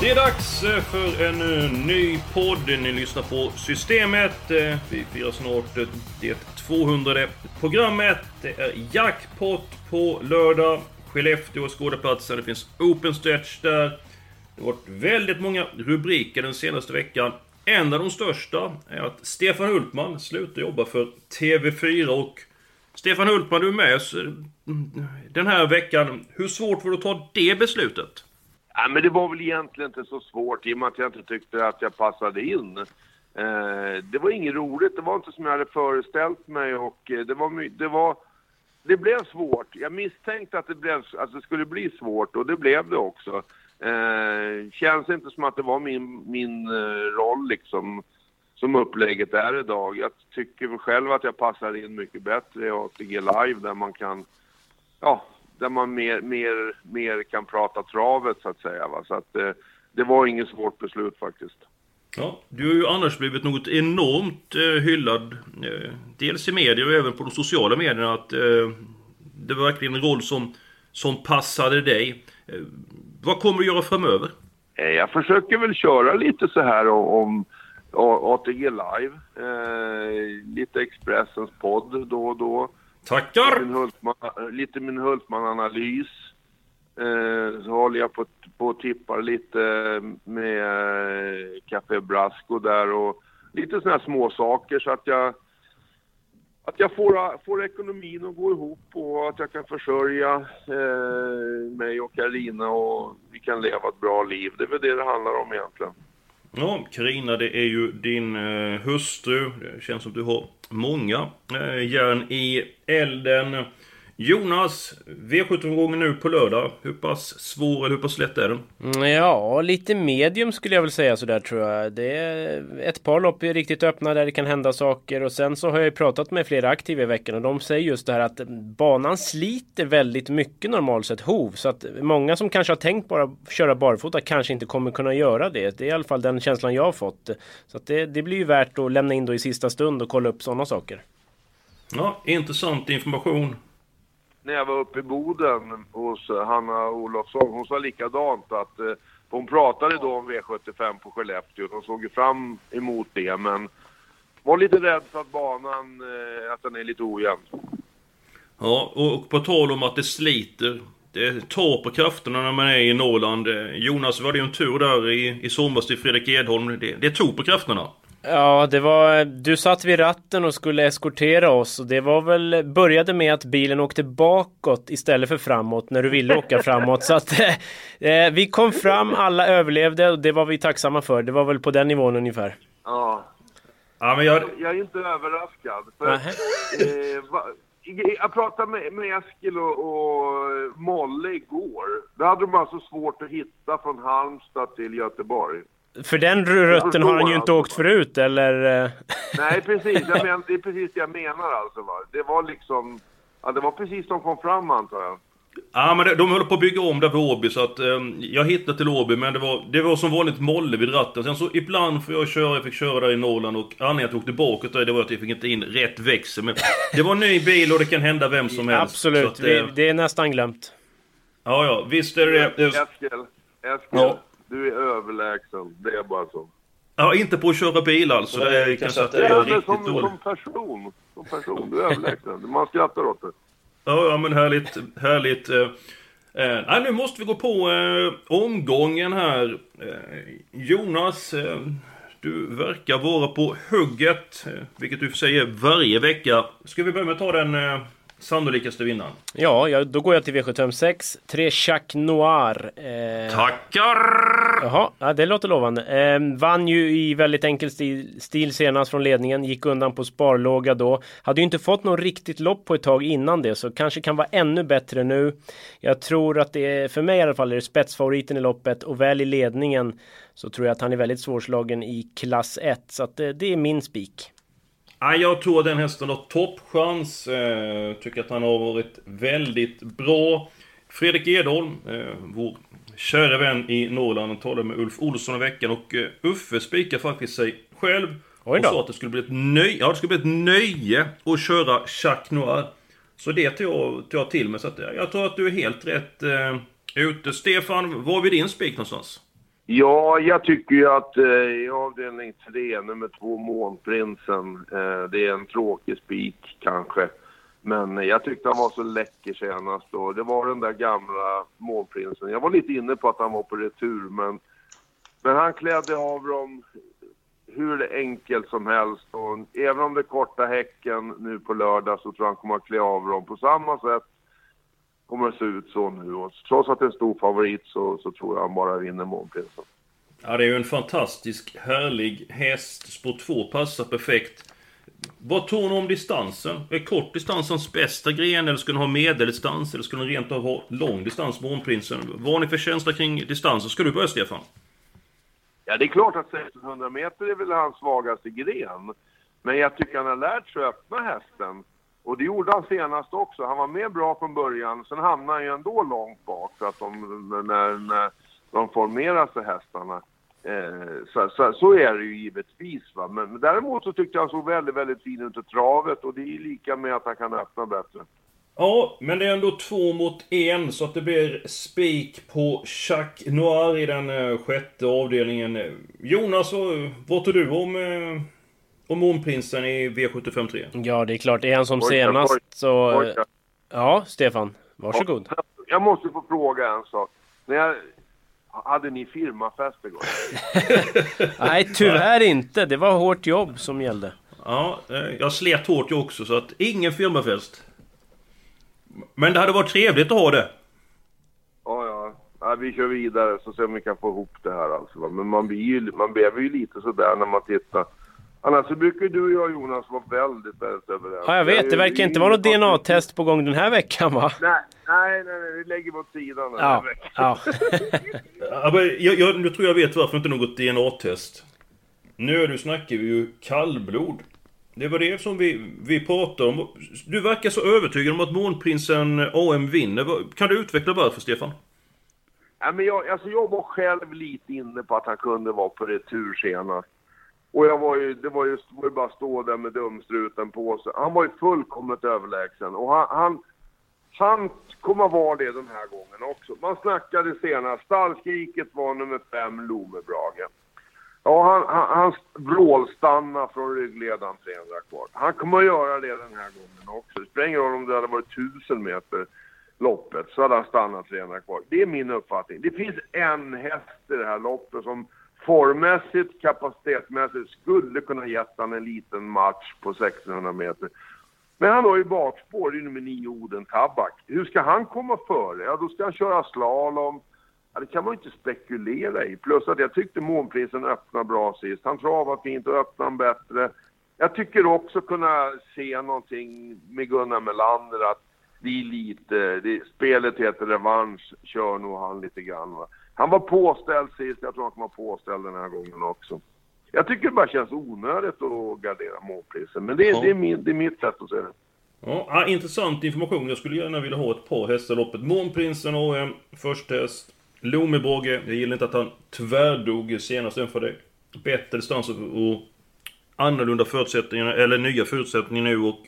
Det är dags eh, för en eh, ny podd. Ni lyssnar på Systemet. Eh, vi firar snart det 200 programmet. Det är jackpot på lördag. Skellefteå är skådeplatsen. Det finns open stretch där. Det har varit väldigt många rubriker den senaste veckan. En av de största är att Stefan Hultman slutar jobba för TV4 och Stefan Hultman, du är med oss mm, den här veckan. Hur svårt var det att ta det beslutet? Ja, men det var väl egentligen inte så svårt i och med att jag inte tyckte att jag passade in. Eh, det var inget roligt, det var inte som jag hade föreställt mig och eh, det var, det var... Det blev svårt. Jag misstänkte att det, blev, att det skulle bli svårt och det blev det också. Eh, känns inte som att det var min, min eh, roll liksom som upplägget är idag. Jag tycker väl själv att jag passar in mycket bättre i ATG Live där man kan ja, där man mer, mer, mer kan prata travet så att säga. Va? Så att eh, det var inget svårt beslut faktiskt. Ja, du har ju annars blivit något enormt eh, hyllad. Eh, dels i media och även på de sociala medierna. Att eh, det var verkligen en roll som, som passade dig. Eh, vad kommer du göra framöver? Eh, jag försöker väl köra lite så här om, ATG Live. Lite Expressens podd då och då. Tackar! Min Hultman, lite min Hultman-analys. Eh, så håller jag på, på och tippar lite med eh, Café Brasco där och lite sådana här små saker så att jag att jag får, får ekonomin att gå ihop och att jag kan försörja eh, mig och Karina och vi kan leva ett bra liv. Det är väl det det handlar om egentligen. Ja, Carina det är ju din eh, hustru. Det känns som du har många eh, järn i elden. Jonas, V75-gången nu på lördag. Hur pass svår eller hur pass lätt är den? Mm, Ja, lite medium skulle jag väl säga sådär tror jag. Det är ett par lopp är riktigt öppna där det kan hända saker och sen så har jag ju pratat med flera aktiva i veckan och de säger just det här att banan sliter väldigt mycket normalt sett hov så att många som kanske har tänkt bara köra barfota kanske inte kommer kunna göra det. Det är i alla fall den känslan jag har fått. Så att det, det blir ju värt att lämna in då i sista stund och kolla upp sådana saker. Ja, intressant information när jag var uppe i Boden hos eh, Hanna Olofsson, hon sa likadant att eh, hon pratade då om V75 på Skellefteå. hon såg ju fram emot det men var lite rädd för att banan, eh, att den är lite ojämn. Ja, och på tal om att det sliter. Det tar på krafterna när man är i Norrland. Eh, Jonas, var det ju en tur där i, i somras till Fredrik Edholm. Det, det tog på krafterna. Ja, det var... Du satt vid ratten och skulle eskortera oss och det var väl... Började med att bilen åkte bakåt istället för framåt när du ville åka framåt. Så att eh, vi kom fram, alla överlevde och det var vi tacksamma för. Det var väl på den nivån ungefär. Ja, Ja, men jag... jag är inte överraskad. För, eh, va, jag pratade med, med Eskil och, och Molle igår. Då hade de alltså svårt att hitta från Halmstad till Göteborg. För den rutten har han ju inte åkt förut eller? eh? Nej, precis. Jag men, det är precis det jag menar alltså. Va? Det var liksom... Ja, det var precis de kom fram antar jag. Ja men de, de håller på att bygga om där vid Åby så att eh, jag hittade till Åby men det var, det var som vanligt molle vid ratten. Sen så ibland får jag köra, jag fick köra där i Norrland och anledningen att jag åkte bakåt där det var att jag fick inte in rätt växel. Men det var en ny bil och det kan hända vem som helst. Så Absolut, att, vi, eh, det är nästan glömt. Ja ja, visst är det det. Eskil, Eskil, Ja. Du är överlägsen. Det är bara så. Ja, inte på att köra bil alltså. Det är kanske att det är riktigt som, dåligt. som person. Som person. Du är överlägsen. Man skrattar åt det. Ja, ja men härligt, härligt. Eh, eh, nu måste vi gå på eh, omgången här. Eh, Jonas, eh, du verkar vara på hugget, eh, vilket du säger varje vecka. Ska vi börja med att ta den, eh, sannolikaste vinnaren? Ja, ja, då går jag till V756. Tre Chac Noir. Eh, Tackar! Jaha, ja, det låter lovande. Eh, vann ju i väldigt enkel stil, stil senast från ledningen. Gick undan på sparlåga då. Hade ju inte fått någon riktigt lopp på ett tag innan det, så kanske kan vara ännu bättre nu. Jag tror att det är, för mig i alla fall, är det spetsfavoriten i loppet och väl i ledningen så tror jag att han är väldigt svårslagen i klass 1. Så att det, det är min spik. Ja, jag tror att den hästen har toppchans. Eh, tycker att han har varit väldigt bra. Fredrik Edholm, eh, vår kära vän i Norrland, talade med Ulf Olsson i veckan och eh, Uffe spikar faktiskt sig själv. Och sa att det skulle bli ett nöje, ja, det skulle bli ett nöje att köra Jacques Noir. Så det tar jag, tar jag till mig. Så att, jag tror att du är helt rätt eh, ute. Stefan, var är din spik någonstans? Ja, jag tycker ju att eh, i avdelning 3, nummer 2, Månprinsen, eh, det är en tråkig spik kanske. Men eh, jag tyckte han var så läcker senast och det var den där gamla Månprinsen. Jag var lite inne på att han var på retur men, men han klädde av dem hur enkelt som helst och även om det är korta häcken nu på lördag så tror jag han kommer att klä av dem på samma sätt kommer det se ut så nu. Och trots att det är en stor favorit så, så tror jag han bara vinner Månprinsen. Ja, det är ju en fantastisk, härlig häst. Spår 2 passar perfekt. Vad tror ni om distansen? Är kort distans hans bästa gren, eller skulle den ha medeldistans, eller skulle den rent av ha lång distans, Månprinsen? Vad har ni för känsla kring distansen? Ska du börja, Stefan? Ja, det är klart att 1600 meter är väl hans svagaste gren. Men jag tycker han har lärt sig att öppna hästen. Och det gjorde han senast också. Han var med bra från början, sen hamnade han ju ändå långt bak för att de, när, när de formerar sig hästarna. Eh, så, så, så är det ju givetvis. Va? Men, men däremot så tyckte jag han såg väldigt, väldigt fin ut i travet och det är lika med att han kan öppna bättre. Ja, men det är ändå två mot en, så att det blir spik på Jacques Noir i den eh, sjätte avdelningen. Jonas, vad, vad tror du om, eh, om Månprinsen i V753? Ja, det är klart. Är han som Oj, senast oj, så... oj. Ja, Stefan. Varsågod. Jag måste få fråga en sak. När jag, hade ni firmafest igår? Nej, tyvärr inte. Det var hårt jobb som gällde. Ja, eh, jag slet hårt jag också, så att ingen firmafest. Men det hade varit trevligt att ha det. Ja, ja. ja vi kör vidare så ser vi om vi kan få ihop det här alltså. Men man blir ju, man blir ju lite sådär när man tittar. Annars så brukar du och jag Jonas vara väldigt, väldigt överens. Ja, jag vet. Det verkar inte vara något DNA-test på gång den här veckan, va? Nej, nej, nej, nej, vi lägger åt sidan den här Ja. veckan. ja. Ja, men jag, jag, nu tror jag vet varför inte något DNA-test. Nu du snackar vi ju kallblod. Det var det som vi, vi pratade om. Du verkar så övertygad om att Månprinsen AM vinner. Kan du utveckla varför, Stefan? Nej, men jag, alltså jag var själv lite inne på att han kunde vara på retur senast. Och jag var ju, det var ju, var ju bara att stå där med dumstruten på sig. Han var ju fullkomligt överlägsen. Och han, han, han kommer att vara det den här gången också. Man snackade senast, stallskriket var nummer fem, Lomebrage. Ja, han, han, han vrålstanna från ryggledaren 300 kvar. Han kommer att göra det den här gången också. Det spelar ingen roll om det hade varit 1000 meter loppet så hade han stannat 300 kvar. Det är min uppfattning. Det finns en häst i det här loppet som formmässigt, kapacitetsmässigt skulle kunna gett han en liten match på 1600 meter. Men han har ju bakspår, det är nummer nio, Oden Tabak. Hur ska han komma före? Ja, då ska han köra slalom. Ja, det kan man ju inte spekulera i. Plus att jag tyckte Månprinsen öppnade bra sist. Han travade fint och öppnade bättre. Jag tycker också kunna se någonting med Gunnar Melander att det är lite, det, spelet heter revansch, kör nog han lite grann va. Han var påställd sist, jag tror han kommer vara påställd den här gången också. Jag tycker det bara känns onödigt att gardera Månprinsen, men det, är- Ja. det, är min, det är mitt sätt att se det. Ja, ja, intressant information. Jag skulle gärna vilja ha ett par hästar loppet. Månprinsen AM, först häst. Lomebåge. Jag gillar inte att han tvärdog senast för det. Bättre distans och, och annorlunda förutsättningar, eller nya förutsättningar nu och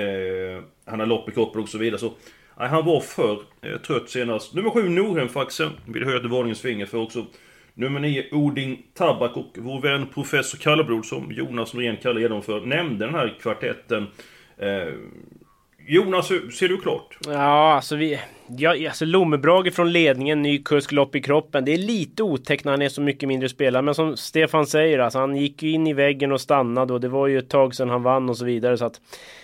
eh, han har lopp i kroppen och så vidare. Så, nej, han var för eh, trött senast. Nummer 7 Norhemfaxen vill höja ett varningens finger för också. Nummer 9 Odin Tabak och vår vän Professor Kalleblod som Jonas Norén kallar dem för nämnde den här kvartetten. Eh, Jonas, ser du klart? Ja, alltså vi... Ja, alltså Lommebrage från ledningen, ny kusk, lopp i kroppen. Det är lite otäckt när han är så mycket mindre spelare. Men som Stefan säger, alltså han gick ju in i väggen och stannade och det var ju ett tag sedan han vann och så vidare. Så att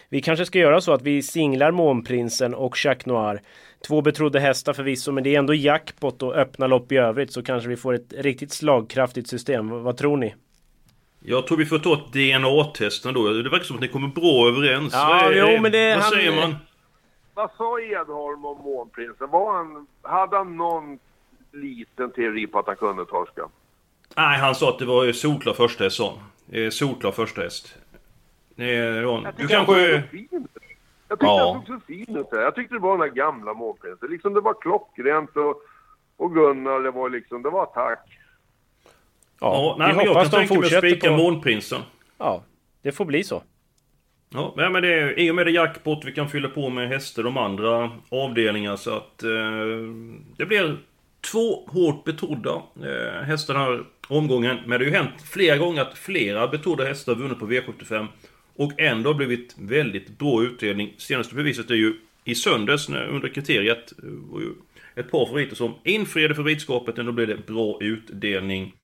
vi kanske ska göra så att vi singlar Månprinsen och Jacques Noir. Två betrodda hästar förvisso, men det är ändå jackpot och öppna lopp i övrigt så kanske vi får ett riktigt slagkraftigt system. Vad tror ni? Jag tror vi får ta ett DNA-test ändå. Det verkar som att ni kommer bra överens. Ja, vad jo, men det... Vad han, säger man? Vad sa Edholm om Månprinsen? Var han, hade han någon liten teori på att han kunde torska? Nej, han sa att det var solklar första häst, sa han. Solklar första häst. Jag Du kanske... Jag tyckte Ja. han såg så fin ut. Jag tyckte det var den där gamla Månprinsen. Liksom det var klockrent och, och Gunnar, det var liksom, det var tack. Ja, nej, vi jag hoppas kan de tänka mig att fortsätter spika på... Månprinsen. Ja, det får bli så. Ja, nej, men det är, i och med det jackpot vi kan fylla på med hästar de andra avdelningar så att eh, det blir två hårt betrodda eh, hästar den här omgången. Men det har ju hänt flera gånger att flera betrodda hästar har vunnit på V75 och ändå har blivit väldigt bra utdelning. Senaste beviset är ju i söndags under kriteriet. eh, var ju ett par favoriter som infriade favoritskapet och då blev det bra utdelning.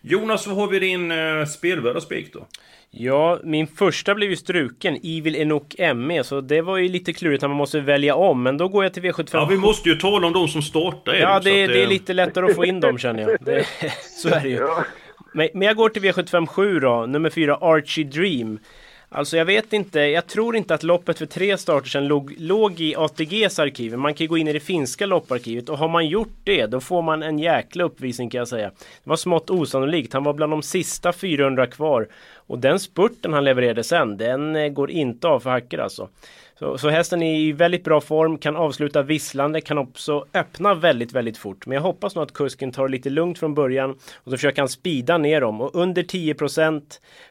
Jonas, vad har vi din eh, spelvärda spik då? Ja, min första blev ju struken, Evil Enoch ME, så det var ju lite klurigt när man måste välja om, men då går jag till V75. Ja, vi måste ju tala om de som startar. Ja, så det, att det är lite lättare att få in dem känner jag. Det, så är det ju. Men, men jag går till V757 då, nummer 4 Archie Dream. Alltså jag vet inte, jag tror inte att loppet för tre starter sedan låg, låg i ATGs arkiv. Man kan ju gå in i det finska lopparkivet och har man gjort det då får man en jäkla uppvisning kan jag säga. Det var smått osannolikt, han var bland de sista 400 kvar. Och den spurten han levererade sen, den eh, går inte av för hacker alltså. Så, så hästen är i väldigt bra form, kan avsluta visslande, kan också öppna väldigt, väldigt fort. Men jag hoppas nog att kusken tar lite lugnt från början och så försöker han spida ner dem. Och under 10%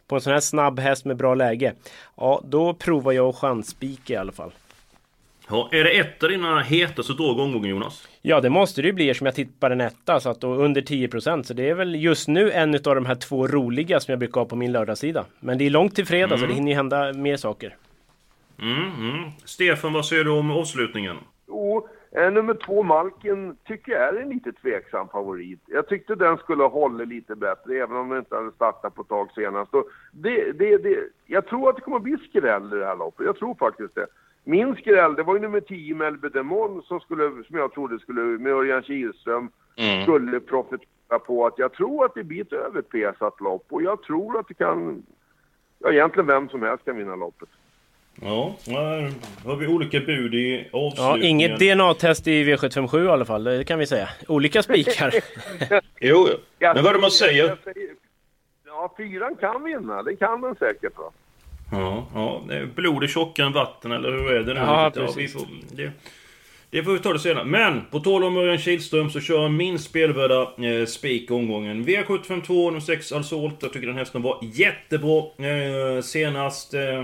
på en sån här snabb häst med bra läge, ja då provar jag att chansspika i alla fall. Ja, är det ett av dina hetaste omgången Jonas? Ja, det måste det ju bli eftersom jag tippar en etta, så att då under 10% så det är väl just nu en av de här två roliga som jag brukar ha på min lördagssida. Men det är långt till fredag så det hinner ju hända mer saker. Mm, mm. Stefan, vad säger du om avslutningen? Jo, eh, nummer två, Malkin, tycker jag är en lite tveksam favorit. Jag tyckte den skulle ha hållit lite bättre, även om den inte hade startat på ett tag senast. Det, det, det, jag tror att det kommer att bli skräll i det här loppet. Jag tror faktiskt det. Min skräll, det var ju nummer 10, Melby Demon, som, skulle, som jag trodde skulle, med Örjan Kihlström, skulle profitera på att jag tror att det blir ett överpesat lopp. Och jag tror att det kan, ja egentligen vem som helst kan vinna loppet. Ja, här har vi olika bud i Ja, avslutningen. inget DNA-test i V757 i alla fall, det kan vi säga. Olika spikar. Jo. Men vad är det man säger? Ja, fyran kan vinna. Det kan den säkert. Va? Ja, ja. Blod är tjockare än vatten, eller hur är det nu? Ja, vi precis. får, det, det får vi ta det senare. Men, på tal om Örjan Kihlström så kör min spelvärda eh, spik omgången. V752 nummer 6 Alsolt. Jag tycker den hästen var jättebra eh, senast. Eh,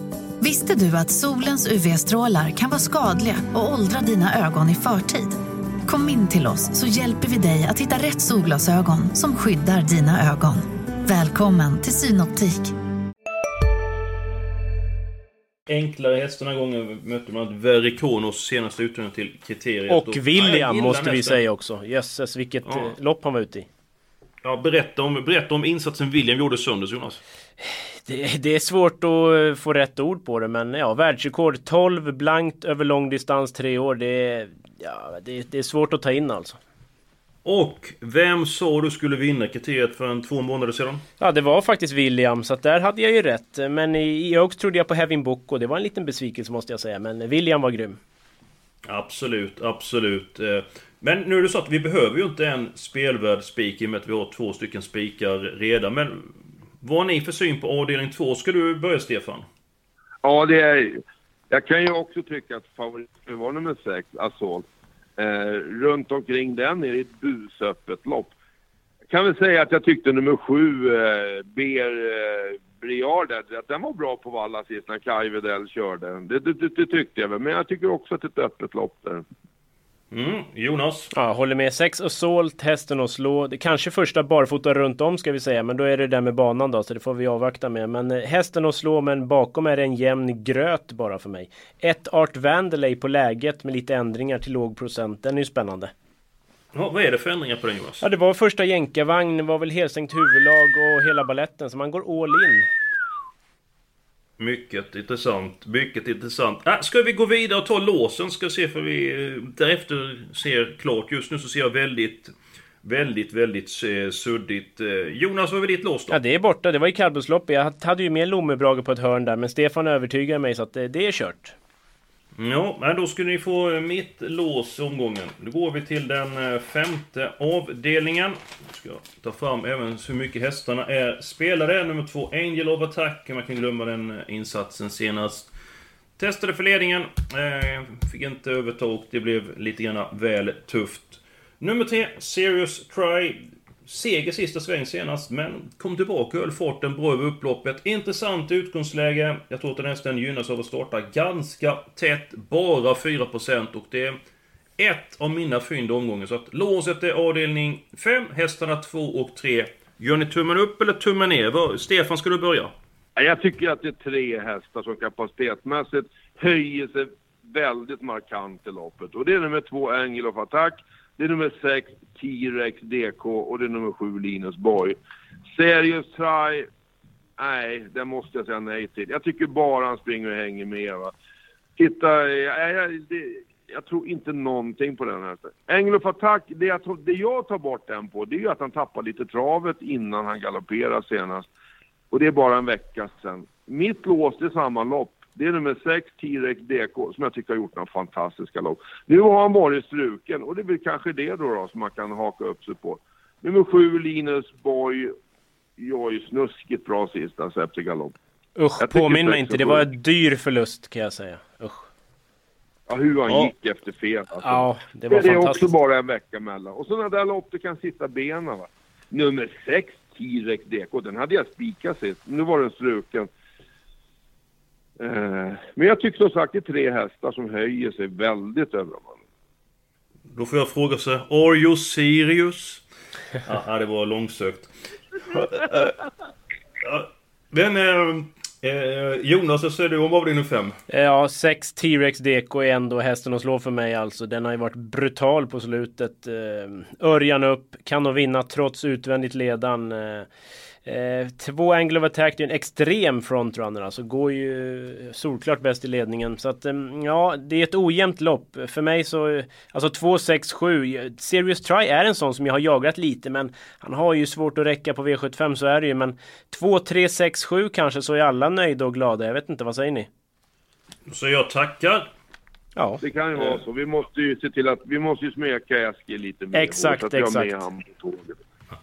Visste du att solens UV-strålar kan vara skadliga och åldra dina ögon i förtid? Kom in till oss så hjälper vi dig att hitta rätt solglasögon som skyddar dina ögon. Välkommen till Synoptik. enklare häst den här gången. Möter man Verikonos senaste utdelning till kriteriet. Och William Ja, måste vi hästen. säga också. Jösses vilket Ja. eh, lopp han var ute i. Ja, berätta om, berätta om insatsen William gjorde söndags Jonas. Det, det är svårt att eh, få rätt ord på det men ja, världsrekord 12 blankt över lång distans tre år. Det är, ja, det, det är svårt att ta in alltså. Och vem sa du skulle vinna kriteriet för en två månader sedan? Ja, det var faktiskt William, så att där hade jag ju rätt. Men i, i Oaks trodde jag på Hevin Book och det var en liten besvikelse måste jag säga. Men William var grym. Absolut, absolut. Eh, Men nu är det så att vi behöver ju inte en spelvärd spik i och med att vi har två stycken spikar redan. Men vad har ni för syn på avdelning två? Ska du börja Stefan? Ja, det är... Jag kan ju också tycka att favoriten var nummer sex, Assault. Eh, runt omkring den är det ett busöppet lopp. Jag kan väl säga att jag tyckte nummer sju, eh, Ber eh, Briard, att den var bra på Valla sist när Kaj Wedell körde. Det, det, det, det tyckte jag väl, men jag tycker också att det är ett öppet lopp där. Mm, Jonas? Ja, håller med. Sex Assault, hästen och slå. Det kanske första barfota runt om ska vi säga, men då är det där med banan då, så det får vi avvakta med. Men eh, hästen och slå, men bakom är det en jämn gröt bara för mig. Ett Art Vandelay på läget med lite ändringar till låg procent. Den är ju spännande. Ja, vad är det för ändringar på den Jonas? Ja, det var första jänkarvagn, det var väl helstängt huvudlag och hela balletten, så man går all in. Mycket intressant, mycket intressant. Äh, ska vi gå vidare och ta låsen? Ska se för vi eh, därefter ser klart. Just nu så ser jag väldigt, väldigt, väldigt eh, suddigt. Eh, Jonas, vad är ditt lås då? Ja, det är borta. Det var i kallblodslopp. Jag hade ju med Lommebrage på ett hörn där, men Stefan övertygade mig så att eh, det är kört. Ja, men då skulle ni få eh, mitt lås i omgången. Då går vi till den eh, femte avdelningen. Jag ska ta fram även hur mycket hästarna är spelade. Nummer två, Angel of Attack. Man kan glömma den eh, insatsen senast. Testade för ledningen. fick inte överta och det blev lite grann väl tufft. Nummer tre, Serious Try seger sista sväng senast, men kom tillbaka och höll farten bra över upploppet. Intressant utgångsläge. Jag tror att den hästen gynnas av att starta ganska tätt, bara 4% och det är ett av mina fynd omgången. Så att låset är avdelning 5, hästarna 2 och 3. Gör ni tummen upp eller tummen ner? Stefan, ska du börja? Jag tycker att det är tre hästar som kapacitetsmässigt höjer sig väldigt markant i loppet. Och det är nummer två, Angel of Attack. Det är nummer 6, T-Rex DK och det är nummer 7, Linus Borg. Serious Try, nej, det måste jag säga nej till. Jag tycker bara han springer och hänger med. Va? Titta, jag, jag, det, jag tror inte någonting på den här. Englof of Attack, det jag, det jag tar bort den på, det är ju att han tappar lite travet innan han galopperar senast. Och det är bara en vecka sedan. Mitt lås, det är samma lopp. Det är nummer 6, T-Rex DK, som jag tycker har gjort några fantastiska lopp. Nu har han varit struken och det väl kanske det då, då som man kan haka upp sig på. Nummer 7, Linus Boy. Joj, snuskigt bra sista Septic Galopp. Usch, påminn mig inte. Det var en dyr förlust kan jag säga. Usch. Ja, hur han ja. gick efter fel. Alltså. Ja, det var det fantastiskt. är också bara en vecka mellan. Och sådana där lopp, det kan sitta benen va. Nummer 6, T-Rex DK, den hade jag spikat sist. Nu var den struken. Eh, men jag tycker som sagt det är tre hästar som höjer sig väldigt över dem. Då får jag fråga sig, Are you serious? ja, det var långsökt. Men eh, eh, Jonas, vad säger du om avdelning 5? Ja, 6 T-Rex DK är ändå hästen att slå för mig alltså. Den har ju varit brutal på slutet. Eh, Örjan upp, kan nog vinna trots utvändigt ledan. Eh, två Angle of Attack, det är en extrem frontrunner alltså. Går ju solklart bäst i ledningen. Så att eh, ja, det är ett ojämnt lopp. För mig så, alltså 2, 6, 7. Serious Try är en sån som jag har jagat lite men han har ju svårt att räcka på V75 så är det ju. Men 2, 3, 6, 7 kanske så är alla nöjda och glada. Jag vet inte, vad säger ni? Så jag tackar. Ja. Det kan ju vara så. Vi måste ju se till att vi måste ju smeka Eskil lite mer. Exakt, så att vi exakt.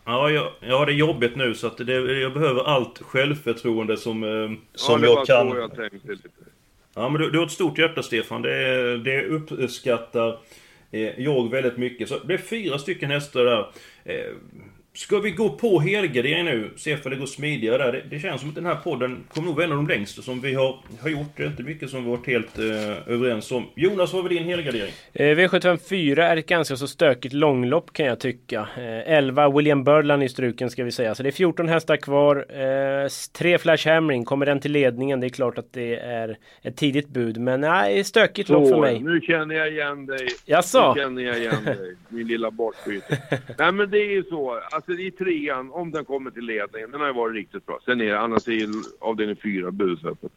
Ja, jag, jag har det jobbigt nu så att det, jag behöver allt självförtroende som, eh, som ja, jag kan. Jag. Ja, men du, du har ett stort hjärta Stefan. Det, det uppskattar eh, jag väldigt mycket. Så det är fyra stycken hästar där. Ska vi gå på helgardering nu? Se ifall det går smidigare där. Det, det, känns som att den här podden kommer nog vara en av de längsta som vi har, har gjort. Det är inte mycket som vi varit helt eh, överens om. Jonas, vad var din helgardering? Eh, V754 är ett ganska så stökigt långlopp kan jag tycka. Eh, 11 William Birdland i struken ska vi säga. Så det är 14 hästar kvar. Eh, tre Flash Hammering. Kommer den till ledningen? Det är klart att det är ett tidigt bud. Men nej, stökigt lopp för mig. Nu känner jag igen dig. Jaså? Nu känner jag igen dig. Min lilla bortbyte. nej men det är ju så. Alltså i trean, om den kommer till ledningen, den har ju varit riktigt bra. Sen är det, annars är avdelning fyra busöppet.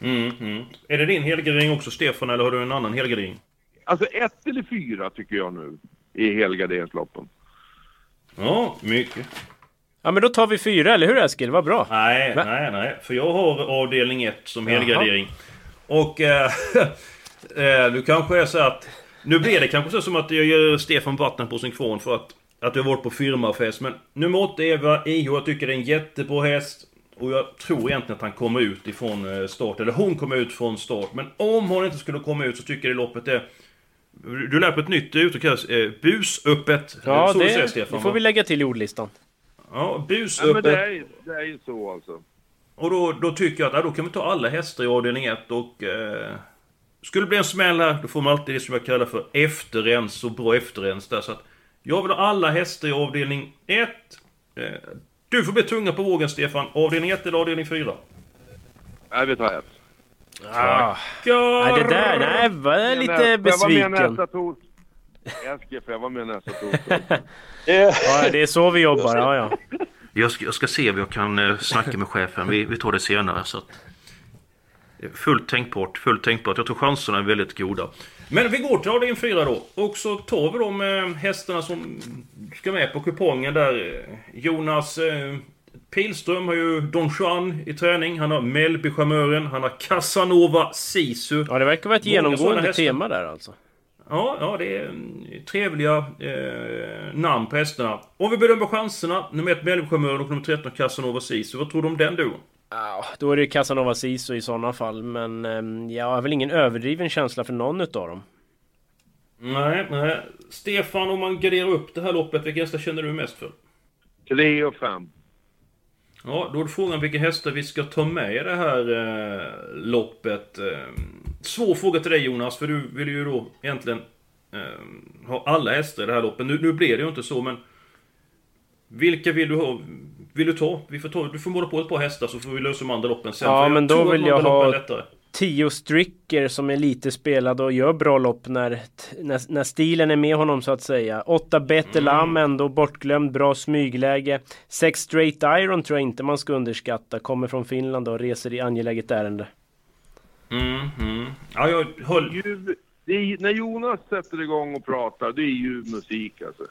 Mm, mm. Är det din helgardering också Stefan, eller har du en annan helgardering? Alltså ett eller fyra tycker jag nu, i helgarderingsloppen. Ja, mycket. Ja men då tar vi fyra, eller hur Eskil? Vad bra! Nej, Va? nej, nej. För jag har avdelning ett som helgardering. Och... Äh, äh, du kanske är så att... Nu blir det kanske så som att jag ger Stefan vatten på sin kvarn för att att jag varit på firmafest. Men nummer 8 Eva IH, jag tycker det är en jättebra häst. Och jag tror egentligen att han kommer ut ifrån eh, start, eller hon kommer ut från start. Men om hon inte skulle komma ut så tycker jag det loppet är Du lär på ett nytt uttryck här. Eh, busöppet. Ja, så det, du säger, Stefan, det får va? vi lägga till i ordlistan. Ja, Ja, men busöppet. det är, det är ju så alltså. Och då, då tycker jag att ja, då kan vi ta alla hästar i avdelning 1 och... Eh, skulle det bli en smäll här, då får man alltid det som jag kallar för efterrens och bra efterrens där. Så att jag vill ha alla hästar i avdelning 1. Eh, du får bli tunga på vågen Stefan. Avdelning 1 eller avdelning 4? Nej, vi tar ett. Ah. Nej, det där, nej, jag var lite Får jag vara med besviken. nästa torsdag? Eskil, får jag vara med nästa torsdag? Ja, det är så vi jobbar, ja, ja. Jag ska, jag ska se om jag kan eh, snacka med chefen. Vi, vi tar det senare. Så att, fullt tänkbart, fullt tänkbart. Jag tror chanserna är väldigt goda. Men vi går till avdelning 4 då. Och så tar vi de eh, hästarna som ska med på kupongen där. Jonas eh, Pilström har ju Don Juan i träning. Han har Mellby-charmören. Han har Casanova Sisu. Ja, det verkar vara ett genomgående tema där alltså. Ja, ja det är mm, trevliga eh, namn på hästarna. Om vi bedömer chanserna. Nummer 1 Mellby-charmören och nummer 13 Casanova Sisu. Vad tror du om den duon? Ja, då är det Casanova Sisu i sådana fall. Men ehm, jag har väl ingen överdriven känsla för någon utav dem. Nej, nej. Stefan, om man garderar upp det här loppet, vilka hästar känner du mest för? Tre och fem. Ja, då är frågan vilka hästar vi ska ta med i det här eh, loppet. Eh, svår fråga till dig Jonas, för du vill ju då egentligen eh, ha alla hästar i det här loppet. Nu, nu blir det ju inte så, men... Vilka vill du ha? Vill du ta? Vi får ta du får måla på ett par hästar så får vi lösa de andra loppen sen. Ja, men då vill jag ha-. Tio Stricker som är lite spelad och gör bra lopp när, när, när stilen är med honom så att säga. Åtta Better Lam ändå bortglömd, bra smygläge. Sex Straight Iron tror jag inte man ska underskatta. Kommer från Finland och reser i angeläget ärende. Mm, mm. Ja, jag höll... Ju, det är, när Jonas sätter igång och pratar, det är ju musik alltså.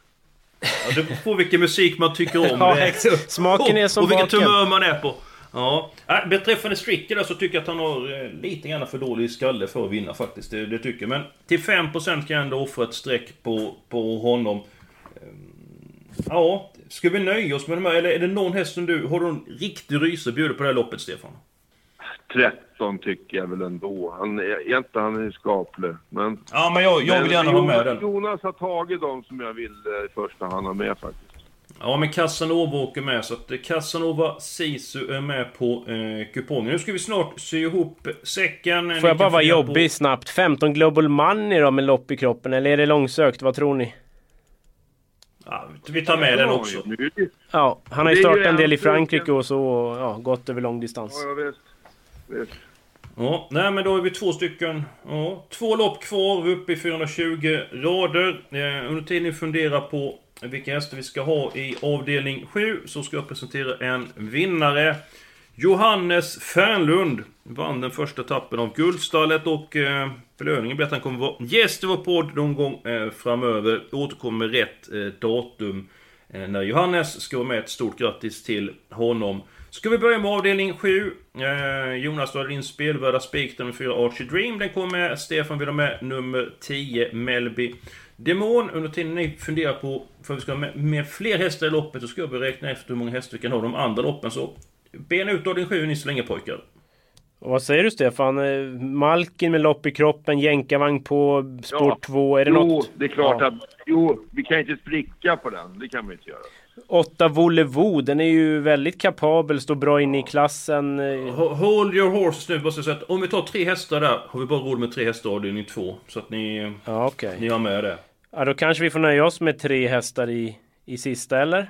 Ja, det beror på vilken musik man tycker om. Ja. Smaken är som Och vilket humör man är på. Ja. Äh, Beträffande Stricker där så tycker jag att han har eh, lite grann för dålig skalle för att vinna faktiskt. Det, det tycker jag. Men till 5% kan jag ändå offra ett streck på, på honom. Ehm, Ja, ska vi nöja oss med de här? Eller är det någon häst som du... Har du en riktig ryser bjuder på det här loppet, Stefan? 13 tycker jag väl ändå. Han är, inte han är skaplig. Men, Ja, men jag, jag vill gärna ha med Jonas, den. Jonas har tagit dem som jag vill eh, i första hand ha med faktiskt. Ja, men Casanova åker med, så att eh, Casanova Sisu är med på eh, kupongen. Nu ska vi snart sy ihop säcken. Får jag bara vara fundera på- jobbig snabbt? 15 Global Money då med lopp i kroppen? Eller är det långsökt? Vad tror ni? Ja, vi tar med den också. Ja, han har ju startat en del i Frankrike och så och ja, gått över lång distans. Ja. Ja, nej men då är vi två stycken. Ja, två lopp kvar, vi är uppe i 420 rader. Eh, under tiden ni funderar på vilka hästar vi ska ha i avdelning 7 så ska jag presentera en vinnare. Johannes Fernlund vann den första etappen av Guldstallet och eh, belöningen blir att han kommer vara gäst i vår podd någon gång eh, framöver. Återkommer med rätt eh, datum eh, när Johannes ska vara med. Ett stort grattis till honom. Ska vi börja med avdelning 7. Eh, Jonas, du har din spelvärda spik nummer 4 Archie Dream. Den kommer. Stefan vill ha med nummer 10 Melby Demon. Under tiden ni funderar på för vi ska ha med, med fler hästar i loppet så ska jag börja räkna efter hur många hästar vi kan ha de andra loppen. Så bena ut avdelning 7 ni så länge pojkar. Och vad säger du Stefan? Eh, Malkin med lopp i kroppen, jänkarvagn på sport Ja. 2. Är det jo, något? det är klart Ja. att... Jo, vi kan inte spricka på den. Det kan vi inte göra. 8 Volevo, den är ju väldigt kapabel, står bra inne i klassen. Ho- Hold your horses nu, måste jag säga att om vi tar tre hästar där har vi bara råd med tre hästar i avdelning 2. Så att ni, Ja, okej. ni har med det. Ja, då kanske vi får nöja oss med tre hästar i, i sista, eller?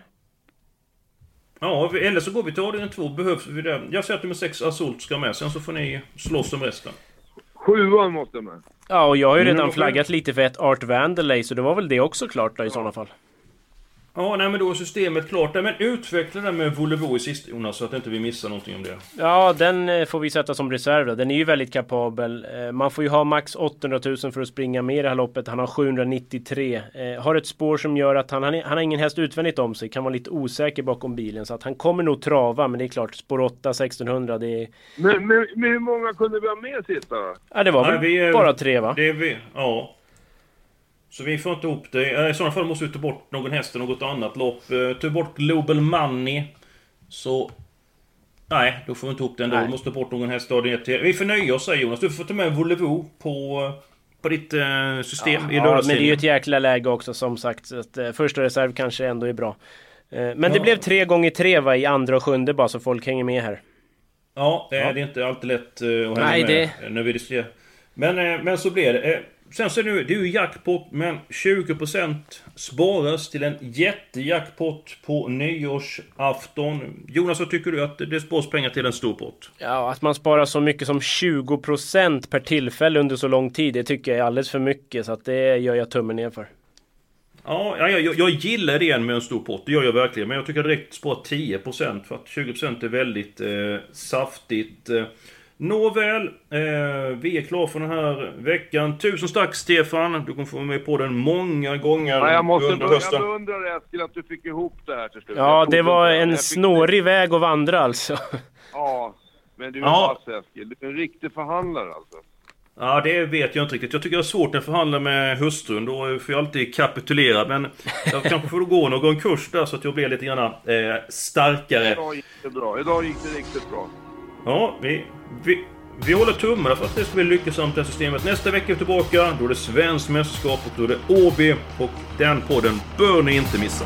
Ja, eller så går vi till avdelning 2. Behövs vi det? Jag säger att nummer 6 Assault ska med. Sen så får ni slåss om resten. Sjuan måste med. Ja, och jag har ju Mm, redan flaggat lite för ett Art Vandelay, så det var väl det också klart då i sådana fall. Ja, nej men då är systemet klart där. Men utveckla det med Volvo i sista Jonas, så att inte vi missar någonting om det. Ja, den eh, får vi sätta som reserv då. Den är ju väldigt kapabel. Eh, Man får ju ha max 800 000 för att springa med i det här loppet. Han har 793. Eh, Har ett spår som gör att han, han, har ingen häst utvändigt om sig. Kan vara lite osäker bakom bilen. Så att han kommer nog trava. Men det är klart, spår 8, 1600. Det, är, Men, men, men hur många kunde vi ha med sista då? ja, det var Nej, väl vi bara tre va? Det är vi, ja. Så vi får inte ihop det. Eh, I sådana fall måste vi ta bort någon häst i något annat lopp. Eh, Ta bort Global Money. Så... Nej, då får vi inte ihop den då. Nej. Vi måste ta bort någon häst. Vi får nöja oss säger Jonas. Du får ta med Volvo på, på ditt eh, system ja, i Ja, men det är ju ett jäkla läge också som sagt. Så att, eh, första reserv kanske ändå är bra. Eh, men det Ja. blev tre gånger tre va, i andra och sjunde bara så folk hänger med här. Ja, eh, Ja. det är inte alltid lätt eh, att hänga Nej, med det- när vi diskuterar. Men, men så blir det. Sen så är det, nu, det är ju jackpot, men 20% sparas till en jättejackpot på nyårsafton. Jonas, vad tycker du att det sparas pengar till en stor pott? Ja, att man sparar så mycket som 20% per tillfälle under så lång tid, det tycker jag är alldeles för mycket. Så att det gör jag tummen ner för. Ja, ja, jag, jag gillar idén med en stor pott, det gör jag verkligen. Men jag tycker direkt spara 10% för att 20% är väldigt eh, saftigt. Eh, Nåväl, eh, vi är klara för den här veckan. Tusen tack Stefan! Du kommer få vara med på den många gånger Ja, jag måste under jag hösten. beundrar Eskil att du fick ihop det här till slut. Ja, Jag det var en jag snårig väg att vandra alltså. Ja, men du är Ja. vass Eskil. Du är en riktig förhandlare alltså. Ja, det vet jag inte riktigt. Jag tycker det är svårt när jag förhandlar med hustrun. Då får jag alltid kapitulera. Men jag kanske får gå någon kurs där så att jag blir lite grann eh, starkare. Idag gick det bra. Idag gick det riktigt bra. Ja, vi, vi, vi håller tummarna för att det ska bli lyckosamt det här systemet. Nästa vecka är vi tillbaka. Då är det svenskt mästerskap och då är det Åby. Och den podden bör ni inte missa.